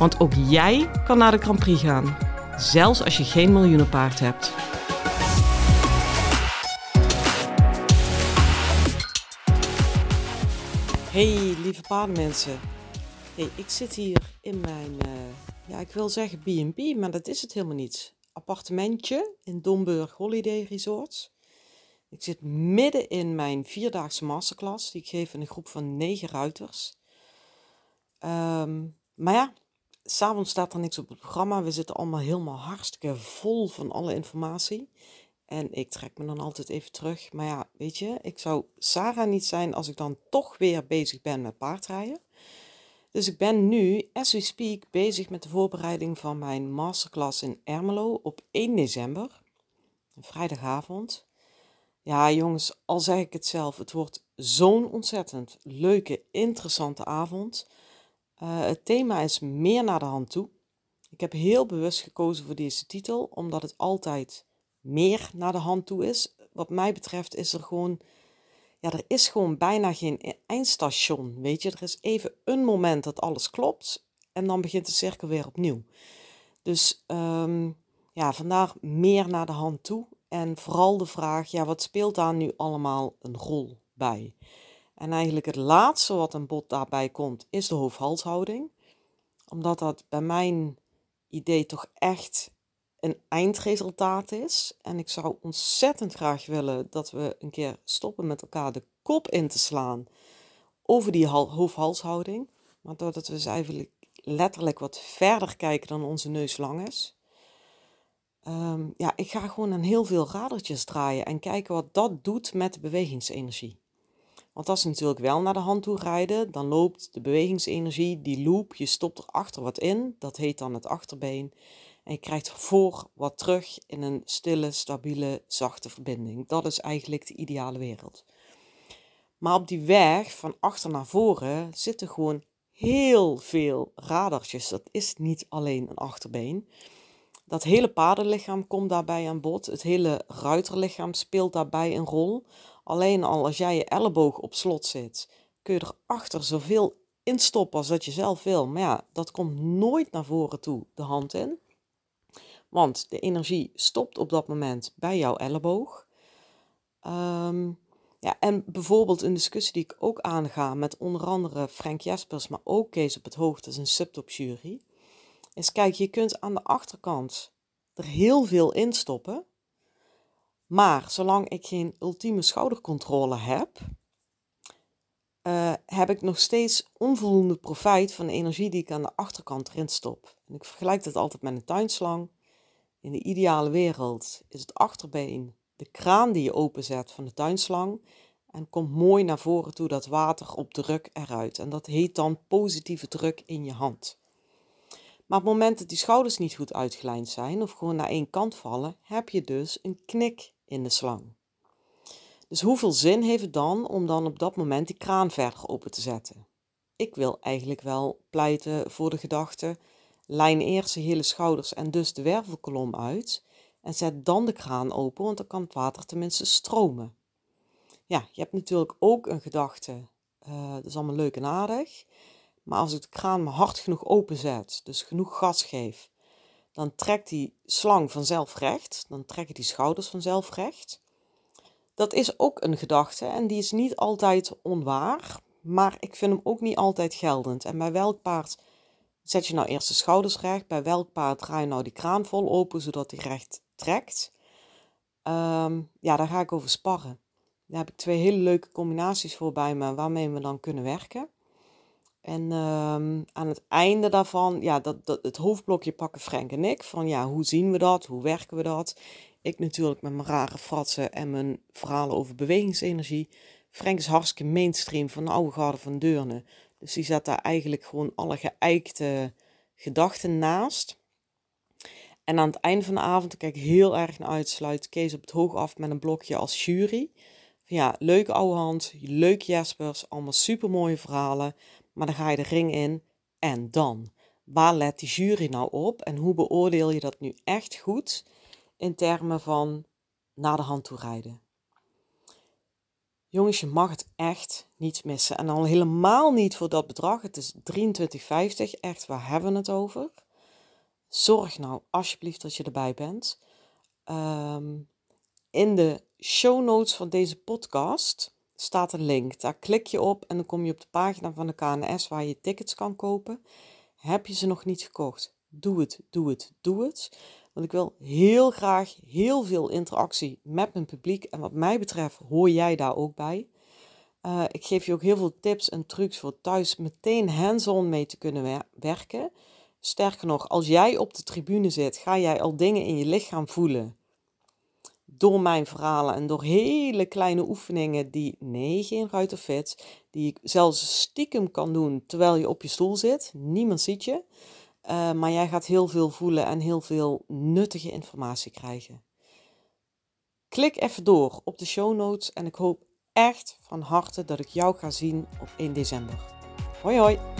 Want ook jij kan naar de Grand Prix gaan, zelfs als je geen miljoenenpaard hebt. Hey lieve paardenmensen. Hey, ik zit hier in mijn, uh, ja ik wil zeggen B&B, maar dat is het helemaal niet. Appartementje in Domburg Holiday Resorts. Ik zit midden in mijn vierdaagse masterclass, die ik geef in een groep van negen ruiters. Um, maar ja, s'avonds staat er niks op het programma. We zitten allemaal helemaal hartstikke vol van alle informatie. En ik trek me dan altijd even terug. Maar ja, weet je, ik zou Sarah niet zijn als ik dan toch weer bezig ben met paardrijden. Dus ik ben nu, as we speak, bezig met de voorbereiding van mijn masterclass in Ermelo op 1 december. Een vrijdagavond. Ja, jongens, al zeg ik het zelf, het wordt zo'n ontzettend leuke, interessante avond. Uh, het thema is meer naar de hand toe. Ik heb heel bewust gekozen voor deze titel, omdat het altijd meer naar de hand toe is. Wat mij betreft is er gewoon, ja, er is gewoon bijna geen e-, eindstation. Weet je, er is even een moment dat alles klopt en dan begint de cirkel weer opnieuw. Dus um, ja, vandaar meer naar de hand toe. En vooral de vraag, ja, wat speelt daar nu allemaal een rol bij? En eigenlijk het laatste wat een bod daarbij komt, is de hoofdhalshouding. Omdat dat bij mijn idee toch echt een eindresultaat is. En ik zou ontzettend graag willen dat we een keer stoppen met elkaar de kop in te slaan over die hoofdhalshouding. Maar doordat we dus eigenlijk letterlijk wat verder kijken dan onze neus lang is. Ehm, ja, ik ga gewoon aan heel veel radertjes draaien en kijken wat dat doet met de bewegingsenergie. Want als ze natuurlijk wel naar de hand toe rijden, dan loopt de bewegingsenergie, die loop, je stopt er achter wat in, dat heet dan het achterbeen. En je krijgt voor wat terug in een stille, stabiele, zachte verbinding. Dat is eigenlijk de ideale wereld. Maar op die weg van achter naar voren zitten gewoon heel veel radartjes. Dat is niet alleen een achterbeen. Dat hele paardenlichaam komt daarbij aan bod. Het hele ruiterlichaam speelt daarbij een rol. Alleen al als jij je elleboog op slot zit, kun je erachter zoveel instoppen als dat je zelf wil. Maar ja, dat komt nooit naar voren toe de hand in. Want de energie stopt op dat moment bij jouw elleboog. Um, ja, en bijvoorbeeld een discussie die ik ook aanga met onder andere Frank Jespers, maar ook Kees op het Hoog, dat is een subtop jury. Is kijk, je kunt aan de achterkant er heel veel in stoppen. Maar zolang ik geen ultieme schoudercontrole heb, uh, heb ik nog steeds onvoldoende profijt van de energie die ik aan de achterkant erin stop. En ik vergelijk dat altijd met een tuinslang. In de ideale wereld is het achterbeen de kraan die je openzet van de tuinslang en komt mooi naar voren toe dat water op druk eruit. En dat heet dan positieve druk in je hand. Maar op het moment dat die schouders niet goed uitgelijnd zijn of gewoon naar één kant vallen, heb je dus een knik in de slang. Dus hoeveel zin heeft het dan om dan op dat moment die kraan verder open te zetten? Ik wil eigenlijk wel pleiten voor de gedachte: lijn eerst de hele schouders en dus de wervelkolom uit en zet dan de kraan open, want dan kan het water tenminste stromen. Ja, je hebt natuurlijk ook een gedachte, uh, dat is allemaal leuk en aardig, maar als ik de kraan maar hard genoeg openzet, dus genoeg gas geef, dan trekt die slang vanzelf recht, dan trekken die schouders vanzelf recht. Dat is ook een gedachte en die is niet altijd onwaar, maar ik vind hem ook niet altijd geldend. En bij welk paard zet je nou eerst de schouders recht, bij welk paard draai je nou die kraan vol open zodat hij recht trekt? Um, ja, daar ga ik over sparren. Daar heb ik twee hele leuke combinaties voor bij me waarmee we dan kunnen werken. En um, aan het einde daarvan, ja, dat, dat, het hoofdblokje pakken Frank en ik. Van ja, hoe zien we dat? Hoe werken we dat? Ik natuurlijk met mijn rare fratsen en mijn verhalen over bewegingsenergie. Frank is hartstikke mainstream van de oude garde van Deurne. Dus die zet daar eigenlijk gewoon alle geëikte gedachten naast. En aan het einde van de avond, kijk ik heel erg naar uit, sluit Kees op het hoog af met een blokje als jury. Ja, leuke oude leuk Jespers, allemaal super mooie verhalen. Maar dan ga je de ring in en dan? Waar let die jury nou op en hoe beoordeel je dat nu echt goed in termen van naar de hand toe rijden? Jongens, je mag het echt niet missen. En al helemaal niet voor dat bedrag. Het is 23,50. Echt, waar hebben we het over? Zorg nou alsjeblieft dat je erbij bent. Ehm, in de show notes van deze podcast staat een link. Daar klik je op en dan kom je op de pagina van de KNS waar je tickets kan kopen. Heb je ze nog niet gekocht? Doe het, doe het, doe het. Want ik wil heel graag heel veel interactie met mijn publiek. En wat mij betreft hoor jij daar ook bij. Uh, ik geef je ook heel veel tips en trucs voor thuis meteen hands-on mee te kunnen werken. Sterker nog, als jij op de tribune zit, ga jij al dingen in je lichaam voelen. Door mijn verhalen en door hele kleine oefeningen die, nee, geen ruiterfit, die ik zelfs stiekem kan doen terwijl je op je stoel zit. Niemand ziet je. Uh, maar jij gaat heel veel voelen en heel veel nuttige informatie krijgen. Klik even door op de show notes en ik hoop echt van harte dat ik jou ga zien op 1 december. Hoi hoi!